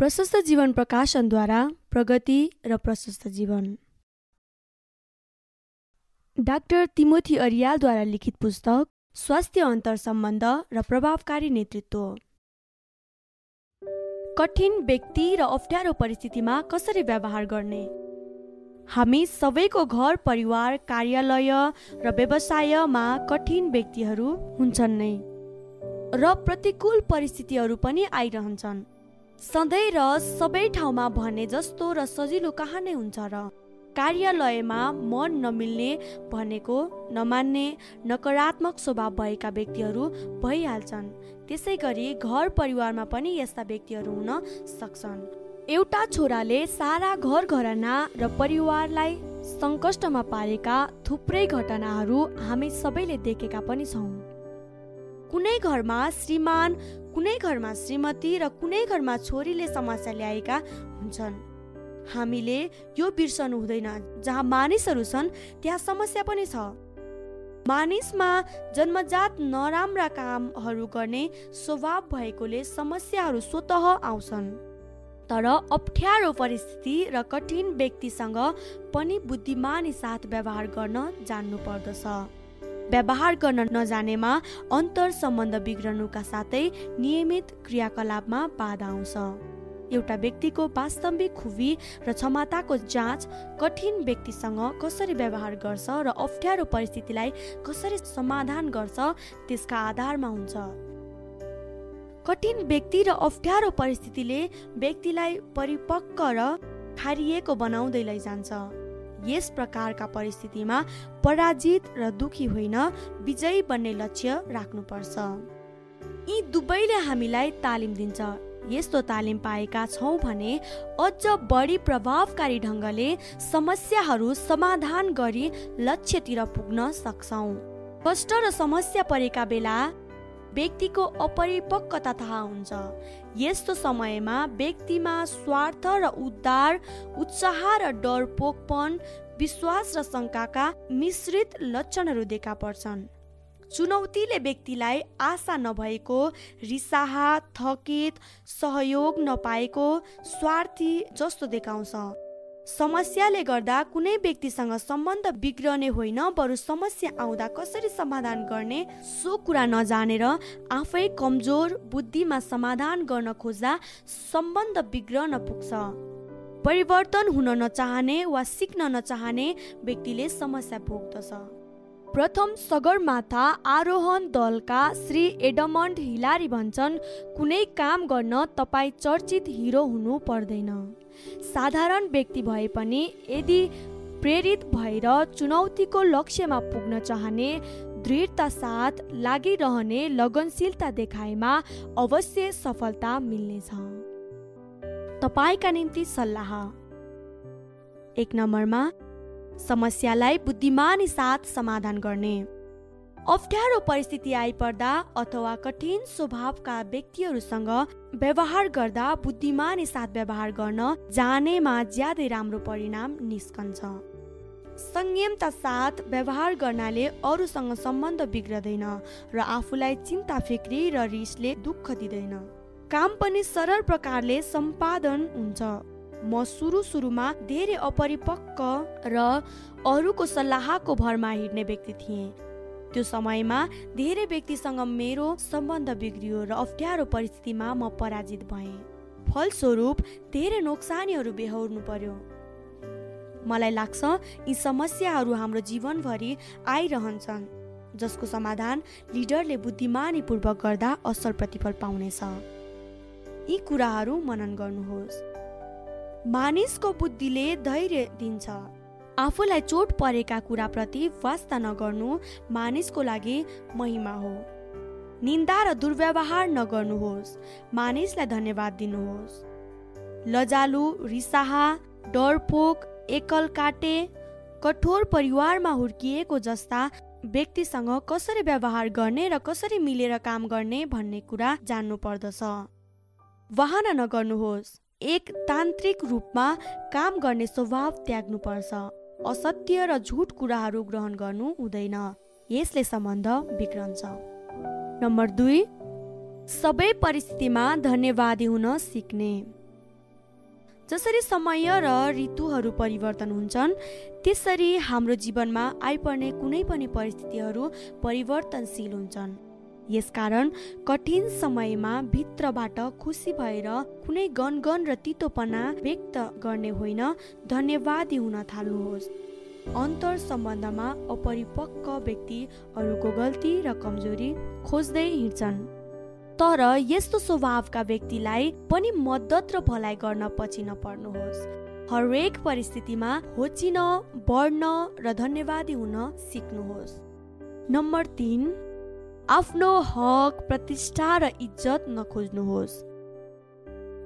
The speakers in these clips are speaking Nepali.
प्रशस्त जीवन प्रकाशनद्वारा प्रगति र प्रशस्त जीवन। डाक्टर तिमोथी अरियालद्वारा लिखित पुस्तक स्वास्थ्य अन्तर सम्बन्ध र प्रभावकारी नेतृत्व। कठिन व्यक्ति र अप्ठ्यारो परिस्थितिमा कसरी व्यवहार गर्ने? हामी सबैको घर परिवार कार्यालय र व्यवसायमा कठिन व्यक्तिहरू हुन्छन् नै र प्रतिकूल परिस्थितिहरू पनि आइरहन्छन्। सधैँ र सबै ठाउँमा भने जस्तो र सजिलो कहाँ नै हुन्छ र कार्यालयमा मन नमिल्ने भनेको नमान्ने नकारात्मक स्वभाव भएका व्यक्तिहरू भइहाल्छन्। त्यसै गरी घर परिवारमा पनि यस्ता व्यक्तिहरू हुन सक्छन्। एउटा छोराले सारा घर घरना र परिवारलाई सङ्कष्टमा पारेका थुप्रै घटनाहरू हामी सबैले देखेका पनि छौँ। कुनै घरमा श्रीमान कुनै घरमा श्रीमती र कुनै घरमा छोरीले समस्या ल्याएका हुन्छन्। हामीले यो बिर्सनु हुँदैन। जहाँ मानिसहरू छन् त्यहाँ समस्या पनि छ। मानिसमा जन्मजात नराम्रा कामहरू गर्ने स्वभाव भएकोले समस्याहरू स्वत आउँछन्। तर अप्ठ्यारो परिस्थिति र कठिन व्यक्तिसँग पनि बुद्धिमानी साथ व्यवहार गर्न जान्नु पर्दछ व्यवहार गर्न नजानेमा अन्तर सम्बन्ध बिग्रनुका साथै नियमित क्रियाकलापमा बाधा आउँछ। एउटा व्यक्तिको वास्तविक खुबी र क्षमताको जाँच कठिन व्यक्तिसँग कसरी व्यवहार गर्छ र अप्ठ्यारो परिस्थितिलाई कसरी समाधान गर्छ त्यसका आधारमा हुन्छ। कठिन व्यक्ति र अप्ठ्यारो परिस्थितिले व्यक्तिलाई परिपक्व र खारिएको बनाउँदै लैजान्छ। यस प्रकारका परिस्थितिमा पराजित र दुखी होइन विजयी बन्ने लक्ष्य राख्नुपर्छ। यी दुवैले हामीलाई तालिम दिन्छ। यस्तो तालिम पाएका छौँ भने अझ बढी प्रभावकारी ढङ्गले समस्याहरू समाधान गरी लक्ष्यतिर पुग्न सक्छौँ। कष्ट र समस्या परेका बेला व्यक्तिको अपरिपक्वता थाहा हुन्छ। यस्तो समयमा व्यक्तिमा स्वार्थ र उद्धार उत्साह र डरपोकपन विश्वास र शङ्काका मिश्रित लक्षणहरू देखा पर्छन्। चुनौतीले व्यक्तिलाई आशा नभएको रिसाहा थकित सहयोग नपाएको स्वार्थी जस्तो देखाउँछ। समस्याले गर्दा कुनै व्यक्तिसँग सम्बन्ध बिग्रने होइन बरु समस्या आउँदा कसरी समाधान गर्ने सो कुरा नजानेर आफै कमजोर बुद्धिमा समाधान गर्न खोज्दा सम्बन्ध बिग्रन पुग्छ। परिवर्तन हुन नचाहने वा सिक्न नचाहने व्यक्तिले समस्या भोग्दछ। प्रथम सगरमाथा आरोहण दलका श्री एडमन्ड हिलारी भन्छन् कुनै काम गर्न तपाईँ चर्चित हिरो हुनु पर्दैन। साधारण व्यक्ति भए पनि यदि प्रेरित भएर चुनौतीको लक्ष्यमा पुग्न चाहने दृढता साथ लागिरहने लगनशीलता देखाएमा अवश्य सफलता मिल्नेछ। तपाईँका निम्ति सल्लाह। एक नम्बरमा समस्यालाई बुद्धिमानी साथ समाधान गर्ने। अप्ठ्यारो परिस्थिति आइपर्दा अथवा कठिन स्वभावका व्यक्तिहरूसँग व्यवहार गर्दा बुद्धिमानी साथ व्यवहार गर्न जानेमा ज्यादै राम्रो परिणाम निस्कन्छ। संयमता साथ व्यवहार गर्नाले अरूसँग सम्बन्ध बिग्रदैन र आफूलाई चिन्ता फिक्री र रिसले दुःख दिँदैन। काम पनि सरल प्रकारले सम्पादन हुन्छ। म सुरु सुरुमा धेरै अपरिपक्व र अरूको सल्लाहको भरमा हिँड्ने व्यक्ति थिएँ। त्यो समयमा धेरै व्यक्तिसँग मेरो सम्बन्ध बिग्रियो र अप्ठ्यारो परिस्थितिमा म पराजित भएँ। फलस्वरूप धेरै नोक्सानीहरू बेहोर्नु पर्यो। मलाई लाग्छ यी समस्याहरू हाम्रो जीवनभरि आइरहन्छन् जसको समाधान लिडरले बुद्धिमानीपूर्वक गर्दा असल प्रतिफल पाउनेछ। यी कुराहरू मनन गर्नुहोस्। मानिसको बुद्धिले धैर्य दिन्छ। आफूलाई चोट परेका कुराप्रति वास्ता नगर्नु मानिसको लागि महिमा हो। निन्दा र दुर्व्यवहार नगर्नुहोस्। मानिसलाई धन्यवाद दिनुहोस्। लजालु रिसाहा डरपोक एकल काटे कठोर परिवारमा हुर्किएको जस्ता व्यक्तिसँग कसरी व्यवहार गर्ने र कसरी मिलेर काम गर्ने भन्ने कुरा जान्नु पर्दछ। वाहना नगर्नुहोस्। एक तान्त्रिक रूपमा काम गर्ने स्वभाव त्याग्नुपर्छ असत्य र झुट कुराहरू ग्रहण गर्नु हुँदैन। यसले सम्बन्ध बिग्रन्छ। नम्बर दुई सबै परिस्थितिमा धन्यवादी हुन सिक्ने। जसरी समय र ऋतुहरू परिवर्तन हुन्छन् त्यसरी हाम्रो जीवनमा आइपर्ने कुनै पनि परिस्थितिहरू परिवर्तनशील हुन्छन्। यसकारण कठिन समयमा भित्रबाट खुसी भएर कुनै गनगन र तितोपना व्यक्त गर्ने होइन। धन्यवादी हुन थाल्नुहोस्। अन्तर सम्बन्धमा अपरिपक्व व्यक्ति अरूको गल्ती र कमजोरी खोज्दै हिँड्छन्। तर यस्तो स्वभावका व्यक्तिलाई पनि मद्दत र भलाइ गर्न पछि नपर्नुहोस्। हरेक परिस्थितिमा होचिन बढ्न र धन्यवादी हुन सिक्नुहोस्। नम्बर तिन आफ्नो हक प्रतिष्ठा र इज्जत नखोज्नुहोस्।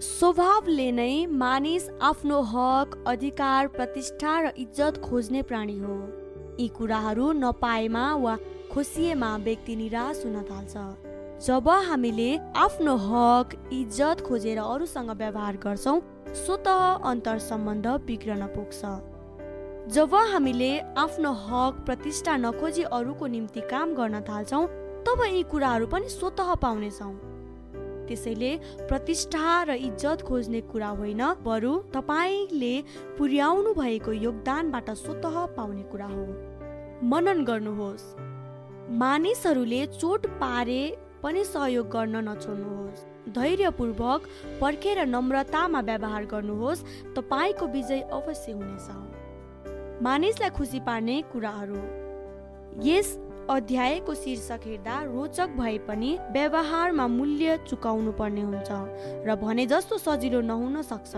स्वभावले नै मानिस आफ्नो हक अधिकार प्रतिष्ठा र इज्जत खोज्ने प्राणी हो। यी कुराहरू नपाएमा वा खोसिएमा व्यक्ति निराश हुन थाल्छ। जब हामीले आफ्नो हक इज्जत खोजेर अरूसँग व्यवहार गर्छौँ स्वत अन्तर सम्बन्ध बिग्रन पुग्छ। जब हामीले आफ्नो हक प्रतिष्ठा नखोजी अरूको निम्ति काम गर्न थाल्छौँ तब यी कुराहरू पनि स्वत पाउनेछौँ। त्यसैले प्रतिष्ठा र इज्जत खोज्ने कुरा होइन बरु तपाईँले पुर्याउनु भएको योगदानबाट स्वत पाउने कुरा हो। मनन गर्नुहोस्। मानिसहरूले चोट पारे पनि सहयोग गर्न नछोड्नुहोस्। धैर्यपूर्वक पर्खेर नम्रतामा व्यवहार गर्नुहोस् तपाईँको विजय अवश्य हुनेछ। मानिसलाई खुसी पार्ने कुराहरू। यस अध्यायको शीर्षक हेर्दा रोचक भए पनि व्यवहारमा मूल्य चुकाउनु पर्ने हुन्छ र भने जस्तो सजिलो नहुन सक्छ।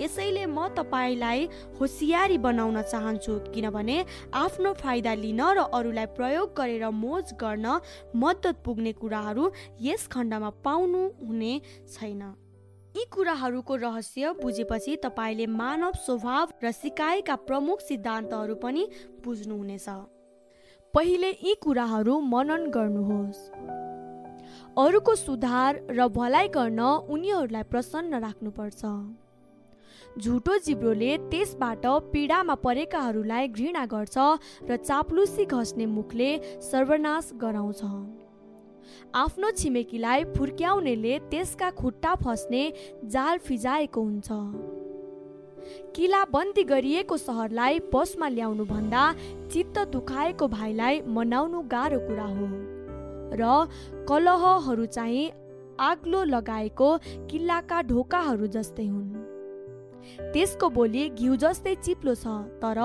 यसैले म तपाईँलाई होसियारी बनाउन चाहन्छु किनभने आफ्नो फाइदा लिन र अरूलाई प्रयोग गरेर मोज गर्न मद्दत पुग्ने कुराहरू यस खण्डमा पाउनु हुने छैन। यी कुराहरूको रहस्य बुझेपछि तपाईँले मानव स्वभाव र सिकाइका प्रमुख सिद्धान्तहरू पनि बुझ्नुहुनेछ। पहिले यी कुराहरू मनन गर्नुहोस्। अरूको सुधार र भलाइ गर्न उनीहरूलाई प्रसन्न राख्नुपर्छ। झुटो जिब्रोले त्यसबाट पीडामा परेकाहरूलाई घृणा गर्छ र चाप्लुसी घस्ने मुखले सर्वनाश गराउँछ। आफ्नो छिमेकीलाई फुर्क्याउनेले त्यसका खुट्टा फस्ने जाल फिजाएको हुन्छ। किला बन्दी गरिएको सहरलाई बसमा ल्याउनु भन्दा चित्त दुखाएको भाइलाई मनाउनु गाह्रो कुरा हो। र कलहहरू चाहिँ आग्लो लगाएको किल्लाका ढोकाहरू जस्तै हुन्। त्यसको बोली घिउ जस्तै चिप्लो छ तर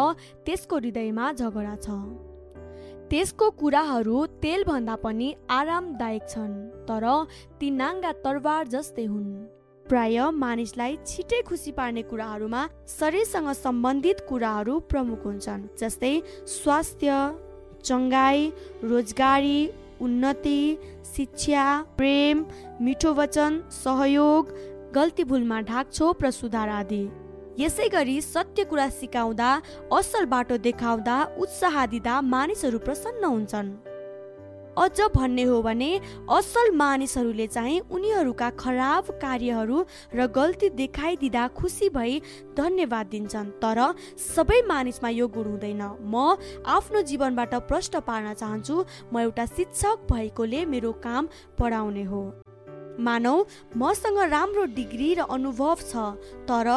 त्यसको हृदयमा झगडा छ। त्यसको कुराहरू तेलभन्दा पनि आरामदायक छन् तर ती नाङ्गा तरवार जस्तै हुन्। प्राय मानिसलाई छिटै खुसी पार्ने कुराहरूमा शरीरसँग सम्बन्धित कुराहरू प्रमुख हुन्छन् जस्तै स्वास्थ्य चङ्गाई रोजगारी उन्नति शिक्षा प्रेम मिठो वचन सहयोग गल्ती भुलमा ढाकछोप र सुधार आदि। यसै गरी सत्य कुरा सिकाउँदा असल बाटो देखाउँदा उत्साह दिँदा मानिसहरू प्रसन्न हुन्छन्। अझ भन्ने हो भने असल मानिसहरूले चाहिँ उनीहरूका खराब कार्यहरू र गल्ती देखाइदिँदा खुसी भई धन्यवाद दिन्छन्। तर सबै मानिसमा यो गुण हुँदैन। म आफ्नो जीवनबाट प्रश्न पार्न चाहन्छु म एउटा शिक्षक भएकोले मेरो काम पढाउने हो। मानौ मसँग राम्रो डिग्री र अनुभव छ तर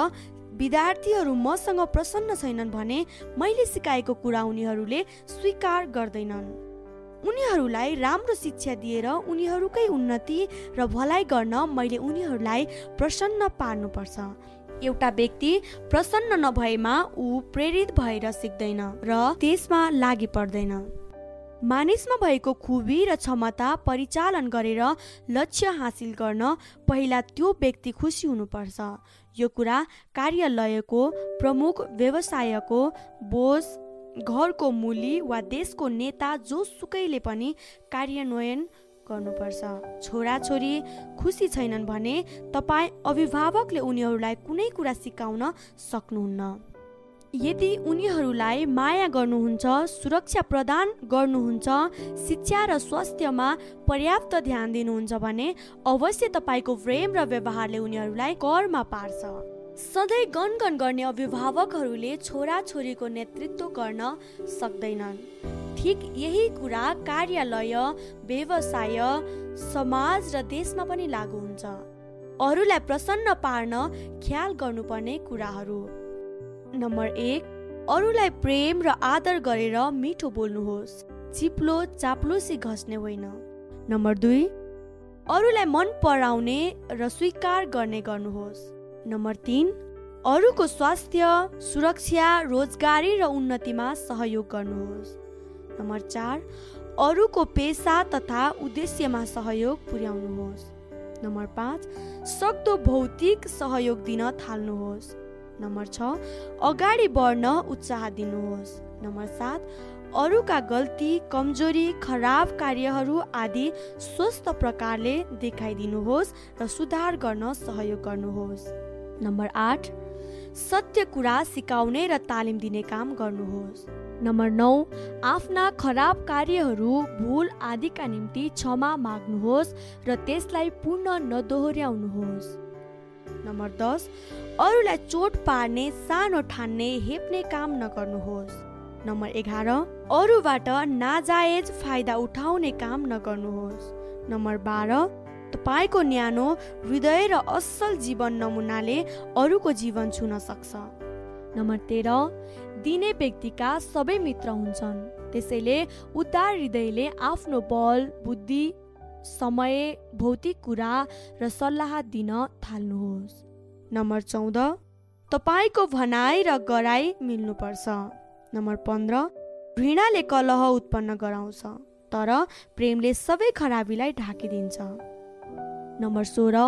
विद्यार्थीहरू मसँग प्रसन्न छैनन् भने मैले सिकाएको कुरा उनीहरूले स्वीकार गर्दैनन्। उनीहरूलाई राम्रो शिक्षा दिएर उनीहरूकै उन्नति र भलाइ गर्न मैले उनीहरूलाई प्रसन्न पार्नुपर्छ। एउटा व्यक्ति प्रसन्न नभएमा ऊ प्रेरित भएर सिक्दैन र त्यसमा लागि पर्दैन। मानिसमा भएको खुबी र क्षमता परिचालन गरेर लक्ष्य हासिल गर्न पहिला त्यो व्यक्ति खुसी हुनुपर्छ। यो कुरा कार्यालयको प्रमुख व्यवसायको बोस घरको मुली वा देशको नेता जोसुकैले पनि कार्यान्वयन गर्नुपर्छ। छोराछोरी खुसी छैनन् भने तपाईँ अभिभावकले उनीहरूलाई कुनै कुरा सिकाउन सक्नुहुन्न। यदि उनीहरूलाई माया गर्नुहुन्छ सुरक्षा प्रदान गर्नुहुन्छ शिक्षा र स्वास्थ्यमा पर्याप्त ध्यान दिनुहुन्छ भने अवश्य तपाईँको प्रेम र व्यवहारले उनीहरूलाई करमा पार्छ। सधैँ गनगन गर्ने अभिभावकहरूले छोराछोरीको नेतृत्व गर्न सक्दैनन्। ठिक यही कुरा कार्यालय व्यवसाय समाज र देशमा पनि लागु हुन्छ। अरूलाई प्रसन्न पार्न ख्याल गर्नुपर्ने कुराहरू। नम्बर एक अरूलाई प्रेम र आदर गरेर मिठो बोल्नुहोस्। चिप्लो चाप्लोसी घस्ने होइन। नम्बर दुई अरूलाई मन पराउने र स्वीकार गर्ने गर्नुहोस्। नम्बर तिन अरूको स्वास्थ्य सुरक्षा रोजगारी र उन्नतिमा सहयोग गर्नुहोस्। नम्बर चार अरूको पेसा तथा उद्देश्यमा सहयोग पुर्याउनुहोस्। नम्बर पाँच सक्दो भौतिक सहयोग दिन थाल्नुहोस्। नम्बर छ अगाडि बढ्न उत्साह दिनुहोस्। नम्बर सात अरूका गल्ती कमजोरी खराब कार्यहरू आदि स्वस्थ प्रकारले देखाइदिनुहोस् र सुधार गर्न सहयोग गर्नुहोस्। नम्बर आठ सत्य कुरा सिकाउने र तालिम दिने काम गर्नुहोस्। नम्बर नौ आफ्ना खराब कार्यहरू भुल आदिका निम्ति क्षमा माग्नुहोस् र त्यसलाई पूर्ण नदोहोऱ्याउनुहोस्। नम्बर दस अरूलाई चोट पार्ने सानो ठान्ने हेप्ने काम नगर्नुहोस्। नम्बर एघार अरूबाट नाजायज फाइदा उठाउने काम नगर्नुहोस्। नम्बर बाह्र तपाईँको न्यानो हृदय र असल जीवन नमुनाले अरूको जीवन छुन सक्छ। नम्बर तेह्र दिने व्यक्तिका सबै मित्र हुन्छन्। त्यसैले उदार हृदयले आफ्नो बल बुद्धि समय भौतिक कुरा र सल्लाह दिन थाल्नुहोस्। नम्बर चौध तपाईँको भनाइ र गराइ मिल्नुपर्छ। नम्बर पन्ध्र घृणाले कलह उत्पन्न गराउँछ तर प्रेमले सबै खराबीलाई ढाकिदिन्छ। नम्बर सोह्र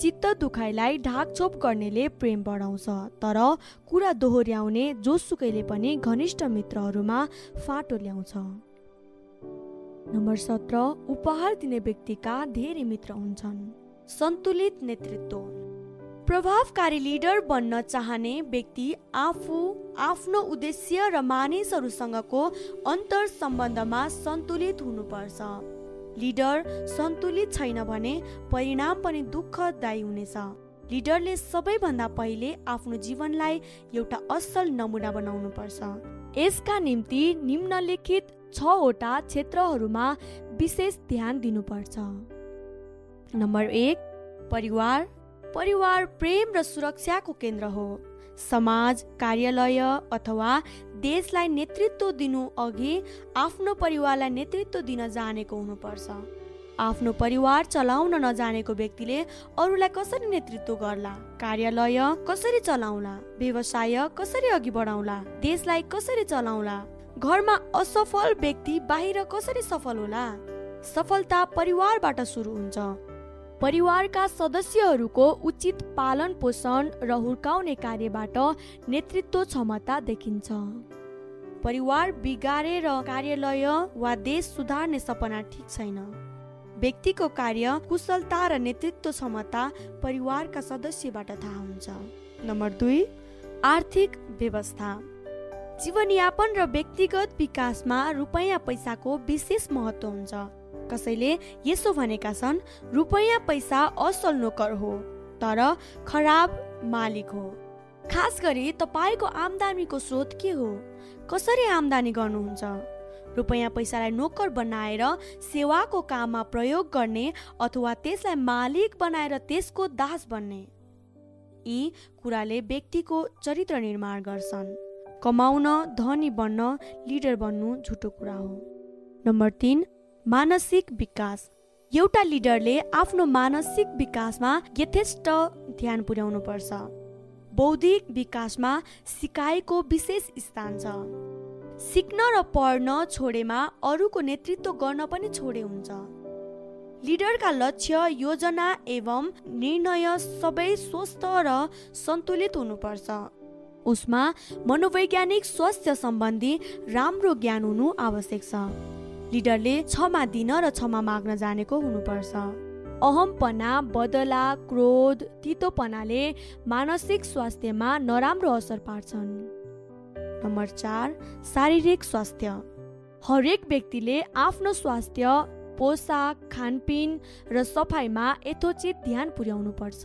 चित्त दुखाइलाई ढाकछोप गर्नेले प्रेम बढाउँछ तर कुरा दोहोऱ्याउने जोसुकैले पनि घनिष्ठ मित्रहरूमा फाटो ल्याउँछ। नम्बर सत्र उपहार दिने व्यक्तिका धेरै मित्र हुन्छन्। सन्तुलित नेतृत्व। प्रभावकारी लिडर बन्न चाहने व्यक्ति आफू आफ्नो उद्देश्य र मानिसहरूसँगको अन्तर सम्बन्धमा सन्तुलित हुनुपर्छ। लिडर सन्तुलित छैन भने परिणाम पनि दुःखदायी हुनेछ। लिडरले सबैभन्दा पहिले आफ्नो जीवनलाई एउटा असल नमुना बनाउनु पर्छ यसका निम्ति निम्नलिखित छवटा क्षेत्रहरूमा विशेष ध्यान दिनुपर्छ। नम्बर एक परिवार। परिवार प्रेम र सुरक्षाको केन्द्र हो। समाज कार्यालय अथवा देशलाई नेतृत्व दिनु अघि आफ्नो परिवारलाई नेतृत्व दिन जानेको हुनुपर्छ। आफ्नो परिवार चलाउन नजानेको व्यक्तिले अरूलाई कसरी नेतृत्व गर्ला? कार्यालय कसरी चलाउला? व्यवसाय कसरी अघि बढाउला? देशलाई कसरी चलाउला? घरमा असफल व्यक्ति बाहिर कसरी सफल होला? सफलता परिवारबाट सुरु हुन्छ। परिवारका सदस्यहरूको उचित पालन पोषण र हुर्काउने कार्यबाट नेतृत्व क्षमता देखिन्छ। परिवार बिगारेर कार्यालय वा देश सुधार्ने सपना ठिक छैन। व्यक्तिको कार्य कुशलता र नेतृत्व क्षमता परिवारका सदस्यबाट थाहा हुन्छ। नम्बर दुई आर्थिक व्यवस्था। जीवनयापन र व्यक्तिगत विकासमा रुपैयाँ पैसाको विशेष महत्त्व हुन्छ। कसैले यसो भनेका छन् रुपैयाँ पैसा असल नोकर हो तर खराब मालिक हो। खास गरी तपाईँको आम्दानीको स्रोत के हो? कसरी आम्दानी गर्नुहुन्छ? रुपैयाँ पैसालाई नोकर बनाएर सेवाको काममा प्रयोग गर्ने अथवा त्यसलाई मालिक बनाएर त्यसको दास बन्ने। यी कुराले व्यक्तिको चरित्र निर्माण गर्छन्। कमाउन धनी बन्न लिडर बन्नु झुटो कुरा हो। नम्बर तिन मानसिक विकास। एउटा लिडरले आफ्नो मानसिक विकासमा यथेष्ट ध्यान पुर्याउनु पर्छ बौद्धिक विकासमा सिकाइको विशेष स्थान छ। सिक्न र पढ्न छोडेमा अरूको नेतृत्व गर्न पनि छोडे हुन्छ। लिडरका लक्ष्य योजना एवं निर्णय सबै स्वस्थ र सन्तुलित हुनुपर्छ। उसमा मनोवैज्ञानिक स्वास्थ्य सम्बन्धी राम्रो ज्ञान हुनु आवश्यक छ। लिडरले क्षमा दिन र क्षमा माग्न जानेको हुनुपर्छ। अहमपना बदला क्रोध तितोपनाले मानसिक स्वास्थ्यमा नराम्रो असर पार्छन्। नम्बर चार शारीरिक स्वास्थ्य। हरेक व्यक्तिले आफ्नो स्वास्थ्य पोसाक खानपिन र सफाइमा यथोचित ध्यान पुर्याउनु पर्छ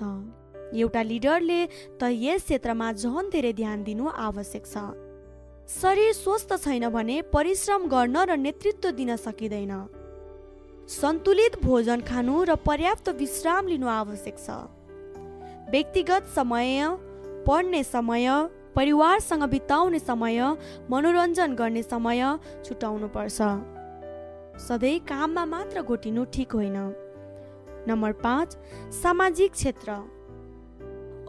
एउटा लिडरले त यस क्षेत्रमा झन् धेरै ध्यान दिनु आवश्यक छ। शरीर स्वस्थ छैन भने परिश्रम गर्न र नेतृत्व दिन सकिँदैन। सन्तुलित भोजन खानु र पर्याप्त विश्राम लिनु आवश्यक छ। व्यक्तिगत समय पढ्ने समय परिवारसँग बिताउने समय मनोरञ्जन गर्ने समय छुटाउनु पर्छ सधैँ काममा मात्र घोटिनु ठिक होइन। नम्बर पाँच सामाजिक क्षेत्र।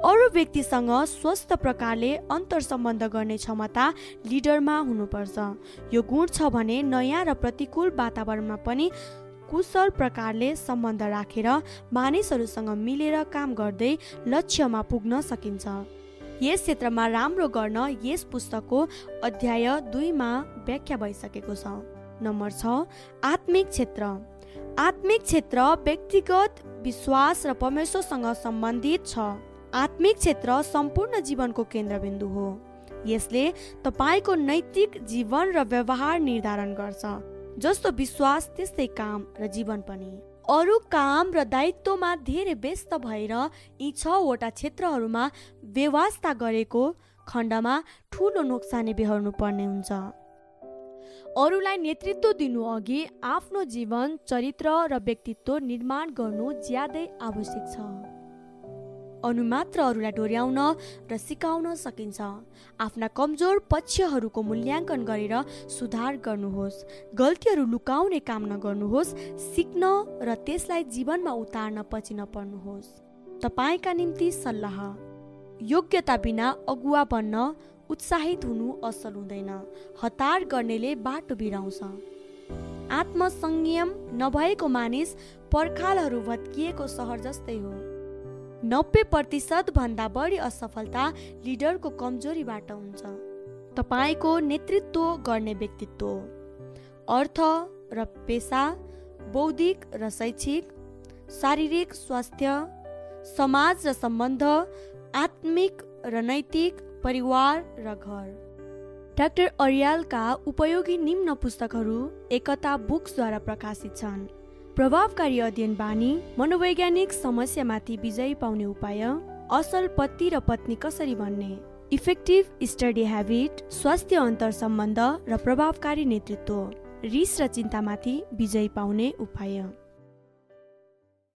अरू व्यक्तिसँग स्वस्थ प्रकारले अन्तर सम्बन्ध गर्ने क्षमता लिडरमा हुनुपर्छ। यो गुण छ भने नयाँ र प्रतिकूल वातावरणमा पनि कुशल प्रकारले सम्बन्ध राखेर मानिसहरूसँग मिलेर काम गर्दै लक्ष्यमा पुग्न सकिन्छ। यस क्षेत्रमा राम्रो गर्न यस पुस्तकको अध्याय दुईमा व्याख्या भइसकेको छ। नम्बर छ आत्मिक क्षेत्र। आत्मिक क्षेत्र व्यक्तिगत विश्वास र परमेश्वरसँग सम्बन्धित छ। आत्मिक क्षेत्र सम्पूर्ण जीवनको केन्द्रबिन्दु हो। यसले तपाईँको नैतिक जीवन र व्यवहार निर्धारण गर्छ जस्तो विश्वास त्यस्तै काम र जीवन पनि। अरू काम र दायित्वमा धेरै व्यस्त भएर यी छवटा क्षेत्रहरूमा व्यवस्था गरेको खण्डमा ठुलो नोक्सानी बेहोर्नु पर्ने हुन्छ। अरूलाई नेतृत्व दिनु अघि आफ्नो जीवन चरित्र र व्यक्तित्व निर्माण गर्नु ज्यादै आवश्यक छ। अनुमात्र अरूलाई डोर्याउन र सिकाउन सकिन्छ। आफ्ना कमजोर पक्षहरूको मूल्याङ्कन गरेर सुधार गर्नुहोस्। गल्तीहरू लुकाउने काम नगर्नुहोस्। सिक्न र त्यसलाई जीवनमा उतार्न पछि नपर्नुहोस्। तपाईँका निम्ति सल्लाह। योग्यता बिना अगुवा बन्न उत्साहित हुनु असल हुँदैन। हतार गर्नेले बाटो बिराउँछ। आत्मसंयम नभएको मानिस पर्खालहरू भत्किएको सहर जस्तै हो। नब्बे भन्दा बढी असफलता लिडरको कमजोरीबाट हुन्छ। तपाईँको नेतृत्व गर्ने व्यक्तित्व अर्थ र पेसा बौद्धिक र शैक्षिक शारीरिक स्वास्थ्य समाज र सम्बन्ध आत्मिक र नैतिक परिवार र घर। डाक्टर अरियालका उपयोगी निम्न पुस्तकहरू एकता बुक्सद्वारा प्रकाशित छन्। प्रभावकारी अध्ययन बानी मनोवैज्ञानिक समस्यामाथि विजय पाउने उपाय असल पति र पत्नी कसरी बन्ने? इफेक्टिभ स्टडी ह्याबिट स्वास्थ्य अन्तर सम्बन्ध र प्रभावकारी नेतृत्व रिस र चिन्तामाथि विजय पाउने उपाय।